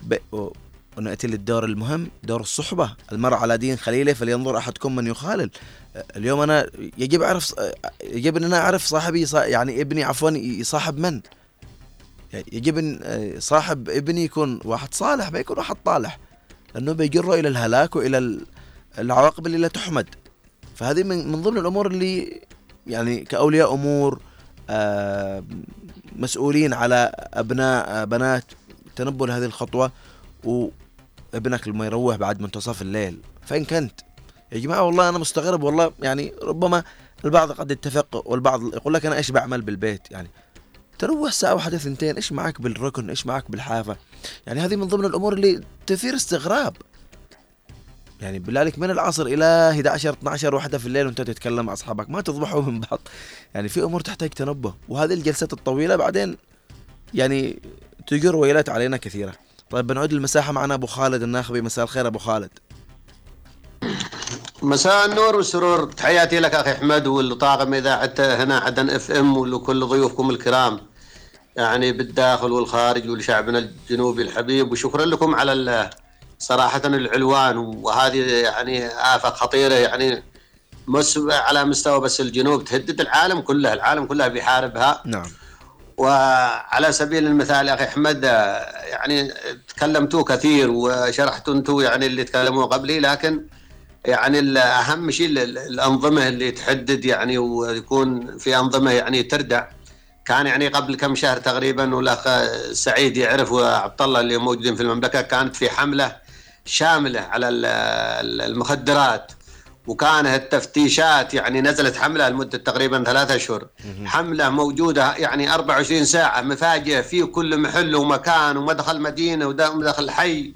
بي ونأتي للدور المهم دور الصحبة. المرء على دين خليلة فلينظر أحدكم من يخالل. اليوم أنا يجب أعرف يجب أن أنا أعرف صاحبي يعني ابني عفوا يصاحب من؟ يجب أن صاحب ابني يكون واحد صالح بيكون واحد طالح لأنه بيجره إلى الهلاك وإلى العواقب اللي لا تحمد. فهذه من, من ضمن الأمور اللي يعني كأولياء أمور آه، مسؤولين على أبناء بنات تنبؤ لهذه الخطوة ابنك لما يروح بعد منتصف الليل فين كنت. يا جماعة والله أنا مستغرب والله يعني ربما البعض قد يتفق والبعض يقول لك أنا إيش بعمل بالبيت يعني تروح ساعة واحدة ثنتين إيش معك بالركن؟ إيش معك بالحافة؟ يعني هذه من ضمن الأمور اللي تثير استغراب. يعني عليك من العصر إلى 11 12 واحدة في الليل وأنت تتكلم مع أصحابك ما تضبحوا من بعض. يعني في أمور تحتاج تنبه وهذه الجلسات الطويلة بعدين يعني تجر ويلات علينا كثيرة. طيب بنعود المساحة معنا أبو خالد الناخبي. مساء الخير أبو خالد. مساء النور والسرور. تحياتي لك أخي أحمد والطاقم إذاعة هنا عدن اف ام ولكل ضيوفكم الكرام. يعني بالداخل والخارج ولشعبنا الجنوبي الحبيب وشكرا لكم على صراحة العلوان وهذه يعني آفة خطيرة يعني مس على مستوى بس الجنوب تهدد العالم كله العالم كله بيحاربها. نعم. وعلى سبيل المثال أخي أحمد يعني تكلمتوا كثير وشرحتوا أنتم يعني اللي تكلموا قبلي لكن يعني اهم شيء الأنظمة اللي تحدد يعني ويكون في أنظمة يعني تردع. كان يعني قبل كم شهر تقريبا والأخ سعيد يعرف وعبد الله اللي موجودين في المملكة كانت في حملة شاملة على المخدرات. وكان التفتيشات يعني نزلت حملة لمدة تقريبا ثلاثة اشهر حملة موجودة يعني 24 ساعة مفاجئة في كل محل ومكان ومدخل مدينة ومدخل حي.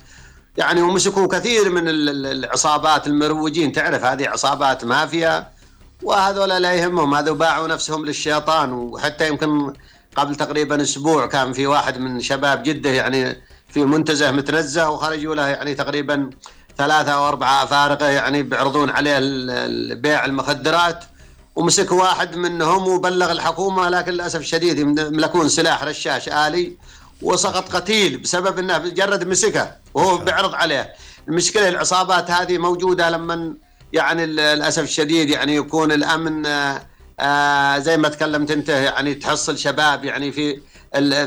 يعني ومسكوا كثير من ال- ال- العصابات المروجين تعرف هذه عصابات مافيا؟ وهذول لا يهمهم هذول باعوا نفسهم للشيطان وحتى يمكن قبل تقريبا أسبوع كان في واحد من شباب جدة يعني في منتزه متنزه وخرجوا له يعني تقريبا ثلاثة أو أربعة أفارقة يعني بيعرضون عليه بيع المخدرات ومسك واحد منهم وبلغ الحكومة لكن للأسف الشديد يملكون سلاح رشاش آلي وسقط قتيل بسبب إنه مجرد مسكه وهو بيعرض عليه. المشكلة العصابات هذه موجودة لما يعني للأسف الشديد يعني يكون الأمن آه، آه، زي ما تكلمت أنت يعني تحصل شباب يعني في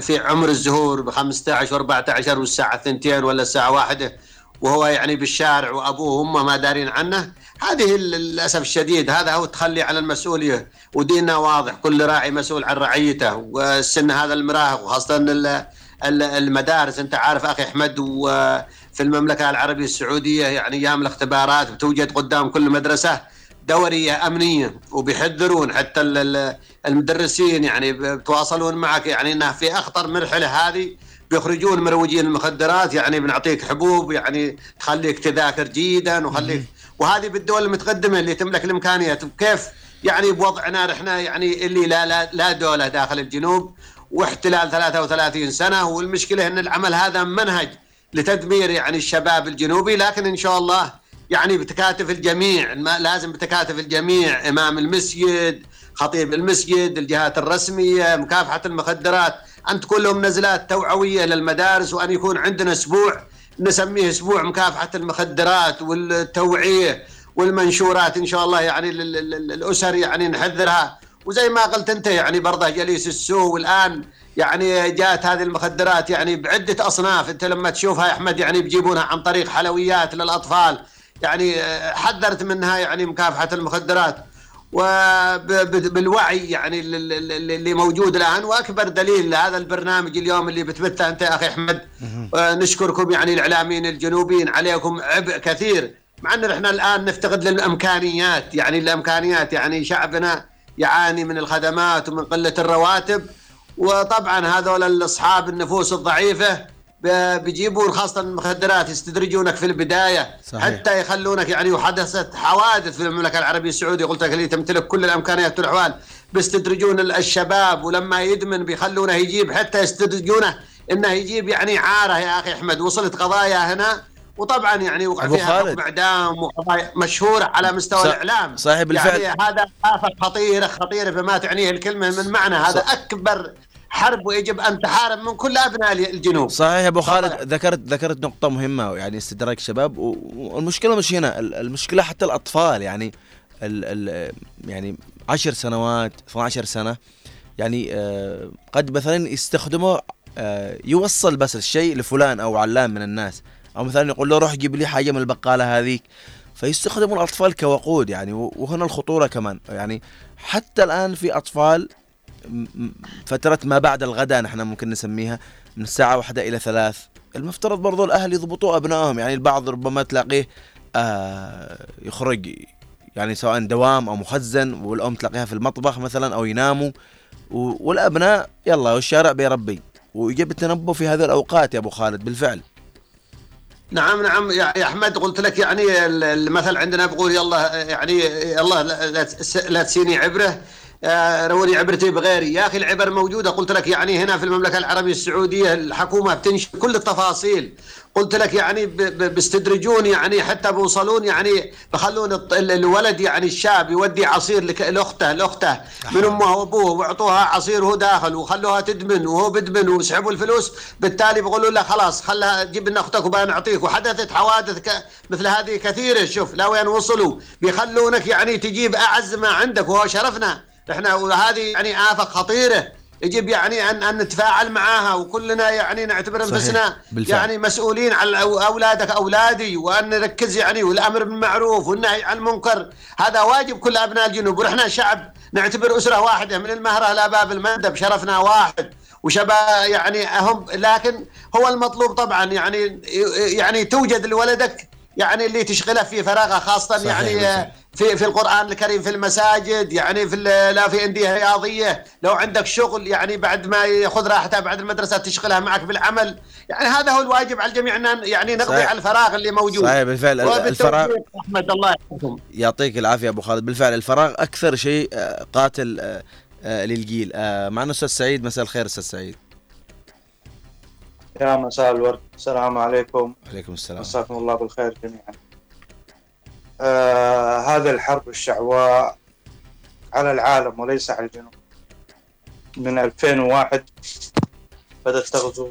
في عمر الزهور ب 15 و14 والساعة 2 ولا الساعة 1 وهو يعني بالشارع وأبوه وأمه ما دارين عنه. هذه للأسف الشديد هذا هو التخلي على المسؤولية وديننا واضح كل راعي مسؤول عن رعيته والسن هذا المراهق وخاصه ال- ال- المدارس. أنت عارف أخي أحمد وفي المملكة العربية السعودية يعني أيام الاختبارات بتوجد قدام كل مدرسة دورية أمنية وبيحذرون حتى ال- ال- المدرسين يعني بتواصلون معك يعني انه في أخطر مرحلة هذه. بيخرجون مروجين المخدرات يعني بنعطيك حبوب يعني تخليك تذاكر جيدا وخليك وهذه بالدول المتقدمة اللي تملك الإمكانيات. كيف؟ يعني بوضعنا إحنا يعني اللي لا لا, لا دولة داخل الجنوب واحتلال 33 سنة والمشكلة إن العمل هذا منهج. لتدمير يعني الشباب الجنوبي لكن إن شاء الله يعني بتكاتف الجميع لازم بتكاتف الجميع. إمام المسجد خطيب المسجد الجهات الرسمية مكافحة المخدرات. ان تكون لهم نزلات توعوية للمدارس وأن يكون عندنا أسبوع نسميه أسبوع مكافحة المخدرات والتوعية والمنشورات إن شاء الله يعني لل- لل- للأسر يعني نحذرها. وزي ما قلت أنت يعني برضه جليس السوء والآن يعني جاءت هذه المخدرات يعني بعدة أصناف. أنت لما تشوفها يا أحمد يعني بيجيبونها عن طريق حلويات للأطفال. يعني آه، حذرت منها يعني مكافحة المخدرات. وبالوعي يعني ال- ال- ال- اللي موجود الآن. وأكبر دليل لهذا البرنامج اليوم اللي بتبثه أنت يا أخي أحمد. آه، نشكركم يعني الإعلاميين الجنوبيين عليكم عبء كثير. مع أن إحنا الآن نفتقد للإمكانيات. يعني الإمكانيات يعني شعبنا يعاني من الخدمات ومن قلة الرواتب. وطبعا هذول اصحاب النفوس الضعيفة بيجيبون خاصة المخدرات يستدرجونك في البداية صحيح. حتى يخلونك يعني وحدثت حوادث في المملكة العربية السعودية. قلت لك اللي تمتلك كل الأمكانيات والأحوال. بيستدرجون ال- الشباب ولما يدمن بيخلونه يجيب حتى يستدرجونه إنه يجيب يعني عارة. يا أخي أحمد وصلت قضايا هنا وطبعا يعني وقع فيها إعدام وقضايا مشهوره على مستوى صح- الإعلام صحيح بالفعل. يعني هذا آفة خطيرة خطيرة بما تعنيه الكلمة من معنى هذا صح. أكبر حرب ويجب أن تحارب من كل أبناء الجنوب صحيح أبو خالد طبعاً. ذكرت ذكرت نقطة مهمة يعني استدراك الشباب و- والمشكلة مش هنا ال- المشكلة حتى الأطفال يعني ال ال يعني 10 سنوات 12 سنة يعني آه قد مثلا يستخدموا آه يوصل بس الشيء لفلان أو علان من الناس أو مثلا يقول له روح جيب لي حاجة من البقالة هذيك. فيستخدموا الأطفال كوقود يعني وهنا الخطورة كمان. يعني حتى الآن في م- فترة ما بعد الغداء نحن ممكن نسميها من الساعة واحدة إلى ثلاث. المفترض برضو الأهل يضبطوا أبنائهم. يعني البعض ربما تلاقيه آه يخرج يعني سواء دوام أو مخزن والأم تلاقيها في المطبخ مثلا أو يناموا. و- والأبناء يلا والشارع بيربي. ويجب التنبه في هذه الأوقات يا أبو خالد بالفعل. نعم نعم. يا أحمد قلت لك يعني ال- المثل عندنا بقول يلا يعني يلا لا- لا تس- لا تسيني عبره. روني عبرتي بغيري يا أخي العبر موجودة. قلت لك يعني هنا في المملكة العربية السعودية الحكومة بتنشر كل التفاصيل. قلت لك يعني بيستدرجون يعني حتى بيوصلون يعني بخلون الولد يعني الشاب يودي عصير لك- لاخته لأخته. من أمه وأبوه. وأعطوها عصير وهو داخل وخلوها تدمن وهو بدمن وسحبوا الفلوس. بالتالي بيقولوا له خلاص خلها جيب لنا أختك وبنعطيك وحدثت حوادث ك... مثل هذه كثيرة. شوف لا وين وصلوا. بيخلونك يعني تجيب أعز ما عندك وهو شرفنا. إحنا وهذه يعني آفة خطيرة. يجب يعني ان أن نتفاعل معاها وكلنا يعني نعتبر. انفسنا. يعني مسؤولين عن أو- أولادك أولادي وأن نركز يعني والأمر بالمعروف والنهي عن المنكر. هذا واجب كل أبناء الجنوب. ونحن شعب نعتبر أسرة واحدة. من المهرة إلى باب المندب شرفنا واحد. وشباب يعني هم لكن هو المطلوب طبعا. يعني يعني توجد لولدك يعني اللي تشغله في فراغه خاصة صحيح يعني. في في القرآن الكريم في المساجد يعني في لا في أندية رياضية. لو عندك شغل يعني بعد ما ياخذ راحته بعد المدرسة تشغلها معك بالعمل يعني هذا هو الواجب على الجميع إن يعني نقضي صحيح. على الفراغ اللي موجود. صحيح بالفعل. الفراغ احمد الله يحفظكم يعطيك العافية أبو خالد. بالفعل الفراغ أكثر شيء آه، قاتل آه، آه، للجيل. معنا أستاذ سعيد مساء الخير أستاذ سعيد. يا مساء الورد. السلام عليكم. عليكم السلام. مساكم الله بالخير جميعا. آه هذه الحرب الشعواء على العالم وليس على الجنوب. من 2001 بدأت تغزو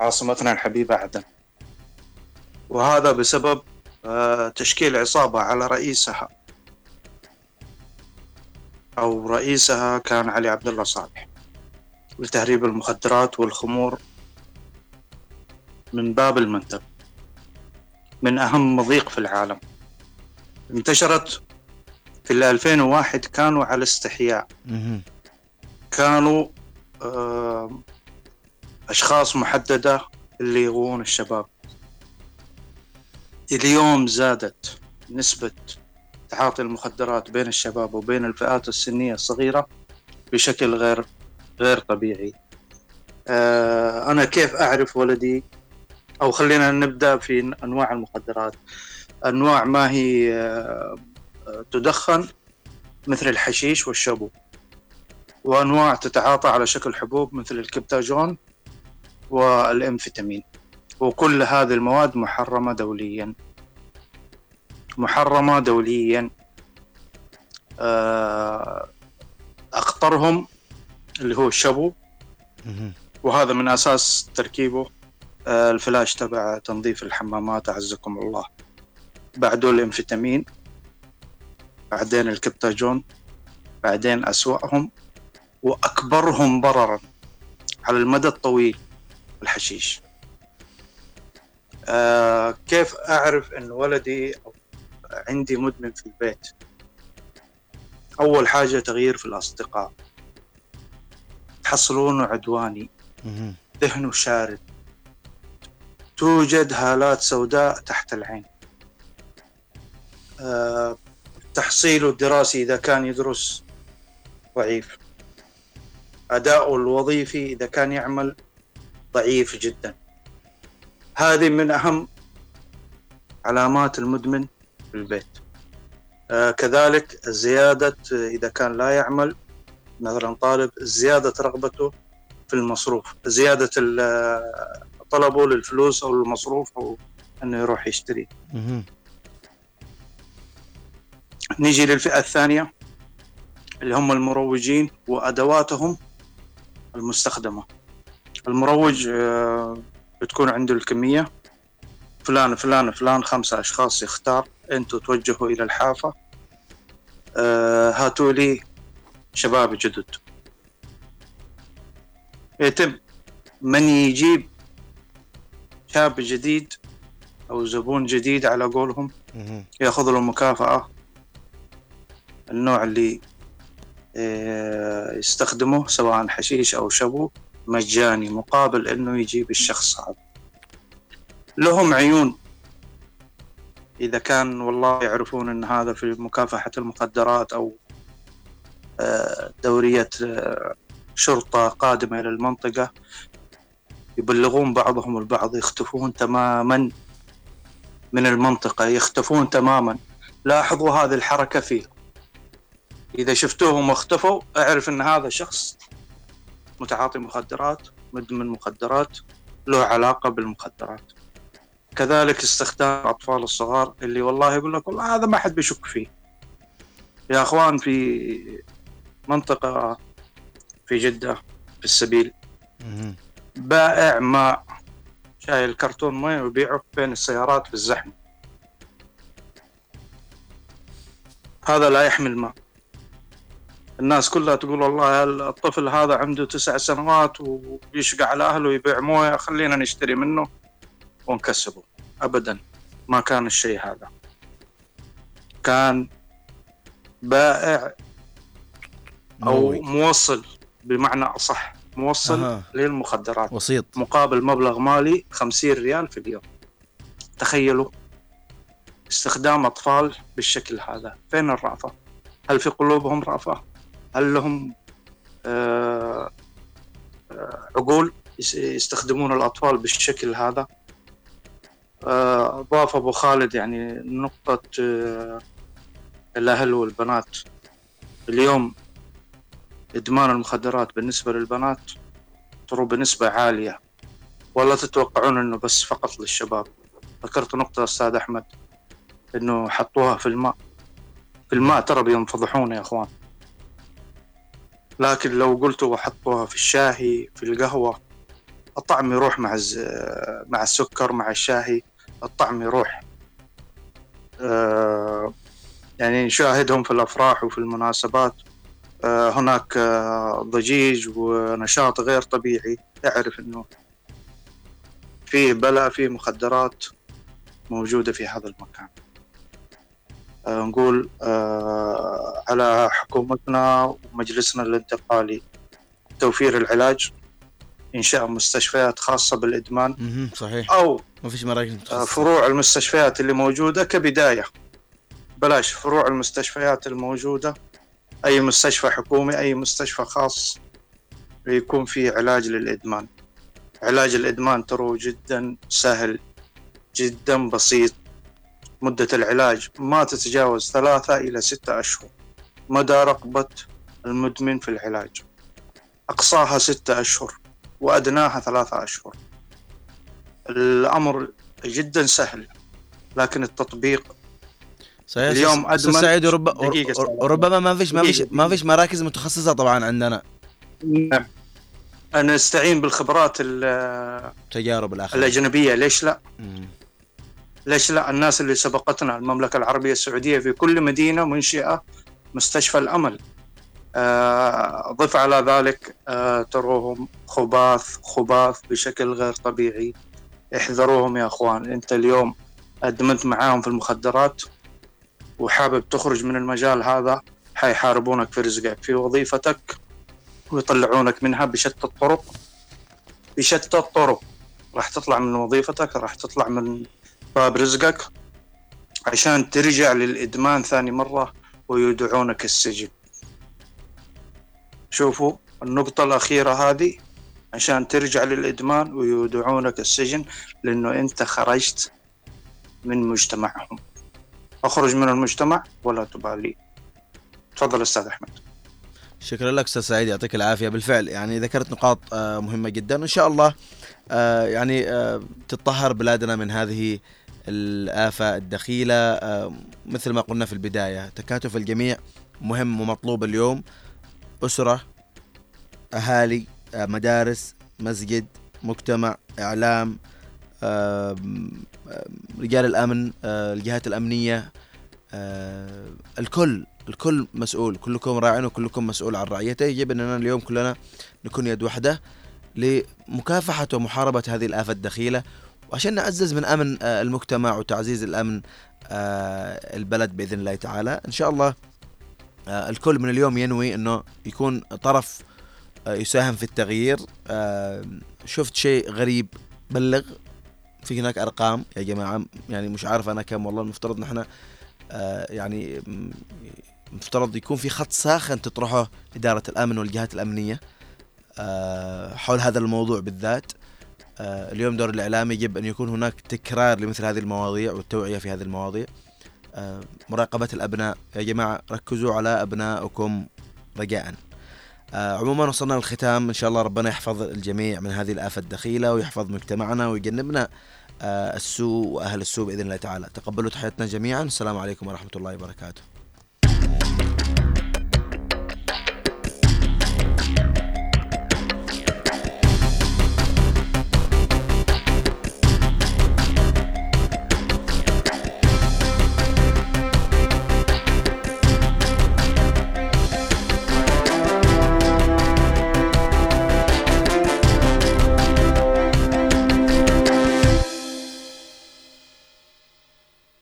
عاصمتنا الحبيبة عدن. وهذا بسبب آه تشكيل عصابة على رئيسها. أو رئيسها كان علي عبد الله صالح. لتهريب المخدرات والخمور من باب المندب من أهم مضيق في العالم. انتشرت في ال 2001 كانوا على استحياء. كانوا أشخاص محددة اللي يغوون الشباب. اليوم زادت نسبة تعاطي المخدرات بين الشباب وبين الفئات السنية الصغيرة بشكل غير غير طبيعي. آه، أنا كيف أعرف ولدي أو خلينا نبدأ في أنواع المخدرات. أنواع ما هي آه، تدخن مثل الحشيش والشابو وأنواع تتعاطى على شكل حبوب مثل الكبتاجون والأمفيتامين. وكل هذه المواد محرمة دوليا. محرمة دوليا. آه، أخطرهم اللي هو الشابو. مهم. وهذا من أساس تركيبه. الفلاش تبع تنظيف الحمامات أعزكم الله. بعده الأمفيتامين بعدين الكبتاجون بعدين أسوأهم وأكبرهم ضررا على المدى الطويل الحشيش. آه كيف أعرف أن ولدي أو عندي مدمن في البيت؟ أول حاجة تغيير في الأصدقاء. تحصلونه عدواني. ذهنه شارد. توجد هالات سوداء تحت العين. آه، تحصيله الدراسي إذا كان يدرس ضعيف. أداؤه الوظيفي إذا كان يعمل ضعيف جدا. هذه من أهم علامات المدمن في البيت. آه، كذلك زيادة إذا كان لا يعمل مثلا طالب زيادة رغبته في المصروف زيادة طلبه للفلوس أو المصروف أو أنه يروح يشتري. نيجي للفئة الثانية اللي هم المروجين وأدواتهم المستخدمة. المروج آه، بتكون عنده الكمية. فلان فلان فلان خمسة أشخاص يختار. أنتوا توجهوا إلى الحافة. آه، هاتوا لي شباب جدد. يتم. من يجيب شاب جديد أو زبون جديد على قولهم. يأخذ له مكافأة. النوع اللي آه، يستخدمه سواء حشيش أو شبو مجاني مقابل إنه يجيب الشخص هذا. لهم عيون. إذا كان والله يعرفون إن هذا في مكافحة المخدرات أو آه، دورية آه، شرطة قادمة إلى المنطقة يبلغون بعضهم البعض يختفون تماما من المنطقة يختفون تماما. لاحظوا هذه الحركة فيه إذا شفتوهم واختفوا أعرف أن هذا شخص متعاطي مخدرات مدمن مخدرات له علاقة بالمخدرات. كذلك استخدام الأطفال الصغار اللي والله يقول لك والله هذا ما حد بيشك فيه. يا أخوان في منطقة في جدة في السبيل. بائع ماء شايل كرتون ماء ويبيعه بين السيارات في الزحمة هذا لا يحمل ماء الناس كلها تقول والله الطفل هذا عنده تسع سنوات ويشقى على أهله يبيع موية خلينا نشتري منه ونكسبه. أبدا. ما كان الشيء هذا. كان بائع أو. موصل بمعنى أصح. موصل أها. للمخدرات. وسيط. مقابل مبلغ مالي 50 ريال في اليوم. تخيلوا استخدام أطفال بالشكل هذا. فين الرأفة؟ هل في قلوبهم رأفة؟ هل لهم آه، آه، عقول يس- يستخدمون الأطفال بالشكل هذا؟ آه، أضاف أبو خالد يعني نقطة آه، الأهل والبنات. اليوم إدمان المخدرات بالنسبة للبنات ترى بنسبة عالية. ولا تتوقعون إنه بس فقط للشباب. ذكرت نقطة أستاذ أحمد إنه حطوها في الماء. في الماء ترى بينفضحون يا إخوان. لكن لو قلتوا حطوها في الشاهي في القهوة الطعم يروح مع الز... مع السكر مع الشاهي الطعم يروح. آه، يعني نشاهدهم في الأفراح وفي المناسبات. هناك آه، ضجيج ونشاط غير طبيعي. تعرف إنه فيه بلاء فيه مخدرات موجودة في هذا المكان. آه، نقول آه، على حكومتنا ومجلسنا الانتقالي توفير العلاج إنشاء مستشفيات خاصة بالإدمان مهم. صحيح. أو ما فيش مراكز آه، فروع المستشفيات اللي موجودة كبداية. بلاش فروع المستشفيات الموجودة أي مستشفى حكومي أي مستشفى خاص يكون فيه علاج للإدمان. علاج الإدمان ترى جدا سهل جدا بسيط. مدة العلاج ما تتجاوز ثلاثة إلى ستة أشهر. مدى رغبة المدمن في العلاج. أقصاها ستة أشهر وأدناها ثلاثة أشهر. الأمر جدا سهل لكن التطبيق صحيح اليوم أدمن- سعيد ورب... ربما ما فيش ما فيش. ما فيش مراكز متخصصة طبعا عندنا. نعم. أنا أستعين بالخبرات ال- تجارب الآخر الأجنبية. ليش لا؟ مم. ليش لا؟ الناس اللي سبقتنا المملكة العربية السعودية في كل مدينة منشئة مستشفى الأمل. آه، ضف على ذلك آه، تروهم خباث خباث بشكل غير طبيعي. احذروهم يا أخوان. أنت اليوم أدمنت معاهم في المخدرات. وحابب تخرج من المجال هذا حيحاربونك في رزقك في وظيفتك ويطلعونك منها بشتى الطرق. بشتى الطرق. راح تطلع من وظيفتك راح تطلع من باب رزقك عشان ترجع للإدمان ثاني مرة ويدعونك السجن. شوفوا النقطة الأخيرة هذه عشان ترجع للإدمان ويودعونك السجن لأنه أنت خرجت من مجتمعهم. أخرج من المجتمع ولا تبالي تفضل أستاذ أحمد. شكرا لك أستاذ سعيد يعطيك العافية. بالفعل يعني ذكرت نقاط آه، مهمة جدا. وان شاء الله آه، يعني آه، تتطهر بلادنا من هذه الآفة الدخيلة. مثل ما قلنا في البداية تكاتف الجميع مهم ومطلوب اليوم. أسرة أهالي مدارس مسجد مجتمع إعلام رجال الأمن آه، الجهات الأمنية آه، الكل الكل مسؤول كلكم راع وكلكم مسؤول عن رعيته يجب أننا اليوم كلنا نكون يد واحدة لمكافحة ومحاربة هذه الآفة الدخيلة. وعشان نعزز من أمن آه، المجتمع وتعزيز الأمن آه، البلد بإذن الله تعالى إن شاء الله الكل من اليوم ينوي أنه يكون طرف يساهم في التغيير. شفت شيء غريب بلغ. في هناك أرقام. يا جماعة يعني مش عارف أنا كم والله المفترض نحن آه، يعني مفترض يكون في خط ساخن تطرحه إدارة الأمن والجهات الأمنية آه، حول هذا الموضوع بالذات. آه، اليوم دور الإعلام يجب أن يكون هناك تكرار لمثل هذه المواضيع والتوعية في هذه المواضيع. آه، مراقبة الأبناء. يا جماعة ركزوا على أبنائكم رجاء. عموما وصلنا للختام. إن شاء الله ربنا يحفظ الجميع من هذه الآفة الدخيلة ويحفظ مجتمعنا ويجنبنا آه، السوء وأهل السوء بإذن الله تعالى. تقبلوا تحياتنا جميعا. السلام عليكم ورحمة الله وبركاته.